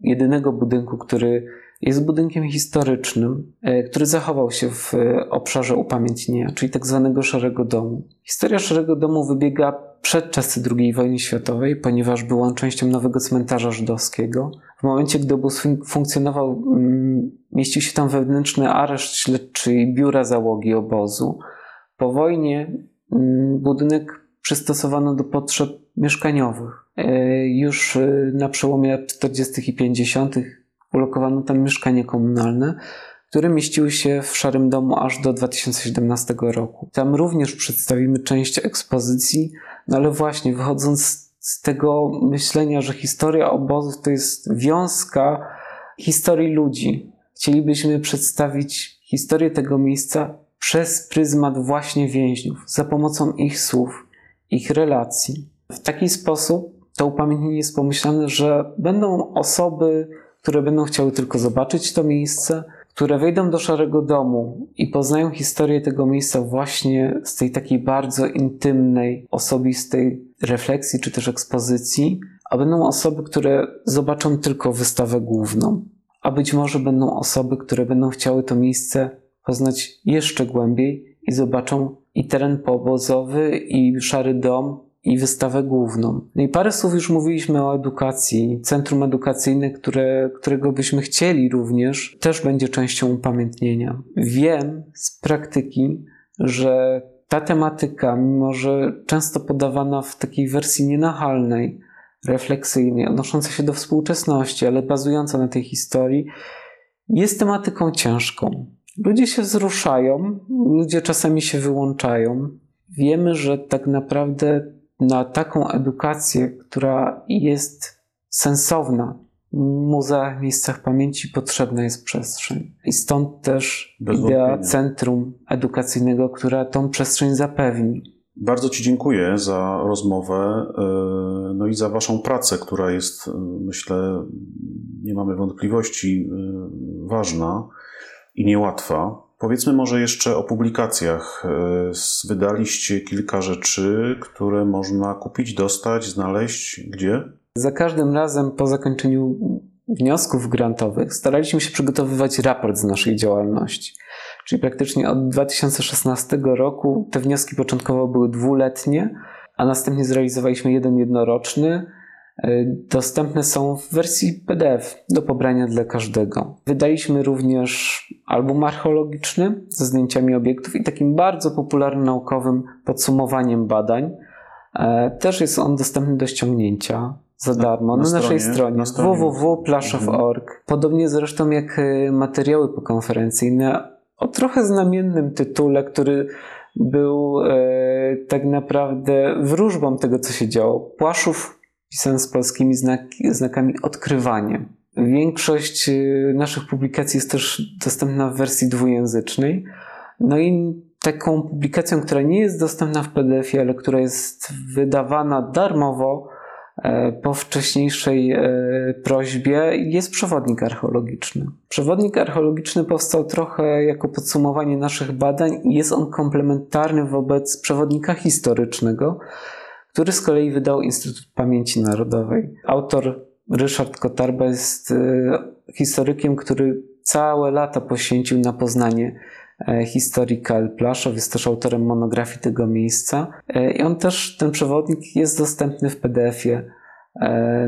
jedynego budynku, który jest budynkiem historycznym, e, który zachował się w e, obszarze upamiętnienia, czyli tak zwanego Szarego Domu. Historia Szarego Domu wybiega przed czasy II wojny światowej, ponieważ był on częścią nowego cmentarza żydowskiego. W momencie, gdy obóz funkcjonował, mm, mieścił się tam wewnętrzny areszt śledczy i biura załogi obozu. Po wojnie mm, budynek przystosowano do potrzeb mieszkaniowych. E, już na przełomie lat 40. i 50 ulokowano tam mieszkanie komunalne, które mieściły się w Szarym Domu aż do 2017 roku. Tam również przedstawimy część ekspozycji, no ale właśnie wychodząc z tego myślenia, że historia obozów to jest wiązka historii ludzi, chcielibyśmy przedstawić historię tego miejsca przez pryzmat właśnie więźniów, za pomocą ich słów, ich relacji. W taki sposób to upamiętnienie jest pomyślane, że będą osoby, które będą chciały tylko zobaczyć to miejsce, które wejdą do szarego domu i poznają historię tego miejsca właśnie z tej takiej bardzo intymnej, osobistej refleksji czy też ekspozycji, a będą osoby, które zobaczą tylko wystawę główną. A być może będą osoby, które będą chciały to miejsce poznać jeszcze głębiej i zobaczą i teren poobozowy, i szary dom, i wystawę główną. No i parę słów już mówiliśmy o edukacji. Centrum edukacyjne, które, którego byśmy chcieli również, też będzie częścią upamiętnienia. Wiem z praktyki, że ta tematyka, mimo że często podawana w takiej wersji nienachalnej, refleksyjnej, odnosząca się do współczesności, ale bazująca na tej historii, jest tematyką ciężką. Ludzie się wzruszają, ludzie czasami się wyłączają. Wiemy, że tak naprawdę na taką edukację, która jest sensowna w muzeach, miejscach pamięci potrzebna jest przestrzeń. I stąd też Bez idea wątpienia. centrum edukacyjnego, która tą przestrzeń zapewni. Bardzo Ci dziękuję za rozmowę, e, no i za Waszą pracę, która jest, e, myślę, nie mamy wątpliwości, e, ważna i niełatwa. Powiedzmy może jeszcze o publikacjach. E, wydaliście kilka rzeczy, które można kupić, dostać, znaleźć gdzie? Za każdym razem po zakończeniu wniosków grantowych staraliśmy się przygotowywać raport z naszej działalności. Czyli praktycznie od 2016 roku te wnioski początkowo były dwuletnie, a następnie zrealizowaliśmy jeden jednoroczny dostępne są w wersji PDF do pobrania dla każdego. Wydaliśmy również album archeologiczny ze zdjęciami obiektów i takim bardzo popularnym naukowym podsumowaniem badań. E, też jest on dostępny do ściągnięcia za darmo na, na, na naszej stronie, stronie www.plaszow.org. Mhm. Podobnie zresztą jak e, materiały pokonferencyjne o trochę znamiennym tytule, który był e, tak naprawdę wróżbą tego, co się działo. Płaszów pisane z polskimi znaki, znakami odkrywanie. Większość y, naszych publikacji jest też dostępna w wersji dwujęzycznej. No i taką publikacją, która nie jest dostępna w PDF-ie, ale która jest wydawana darmowo e, po wcześniejszej e, prośbie, jest przewodnik archeologiczny. Przewodnik archeologiczny powstał trochę jako podsumowanie naszych badań i jest on komplementarny wobec przewodnika historycznego, który z kolei wydał Instytut Pamięci Narodowej. Autor Ryszard Kotarba jest e, historykiem, który całe lata poświęcił na poznanie e, historii KL Plaszow, jest też autorem monografii tego miejsca. E, I on też, ten przewodnik jest dostępny w PDF-ie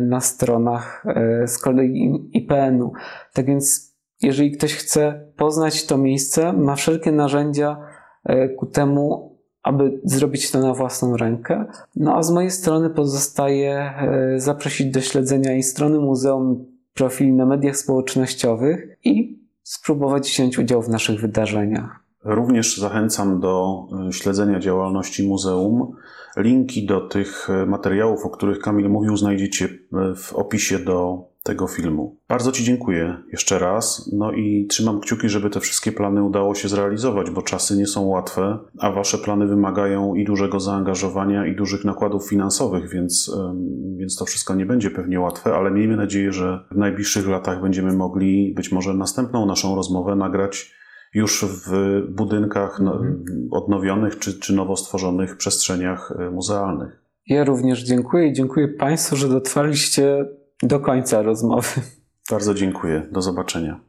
na stronach z kolei IPN-u. Tak więc, jeżeli ktoś chce poznać to miejsce, ma wszelkie narzędzia ku temu, aby zrobić to na własną rękę. No a z mojej strony pozostaje e, zaprosić do śledzenia i strony muzeum, profili na mediach społecznościowych i spróbować wziąć udział w naszych wydarzeniach. Również zachęcam do e, śledzenia działalności muzeum. Linki do tych e, materiałów, o których Kamil mówił, znajdziecie w opisie do tego filmu. Bardzo Ci dziękuję jeszcze raz. No i trzymam kciuki, żeby te wszystkie plany udało się zrealizować, bo czasy nie są łatwe, a Wasze plany wymagają i dużego zaangażowania, i dużych nakładów finansowych, więc, więc to wszystko nie będzie pewnie łatwe, ale miejmy nadzieję, że w najbliższych latach będziemy mogli być może następną naszą rozmowę nagrać już w budynkach no, mhm. odnowionych czy, czy nowo stworzonych przestrzeniach e, muzealnych. Ja również dziękuję i dziękuję Państwu, że dotrwaliście do końca rozmowy. Bardzo dziękuję. Do zobaczenia.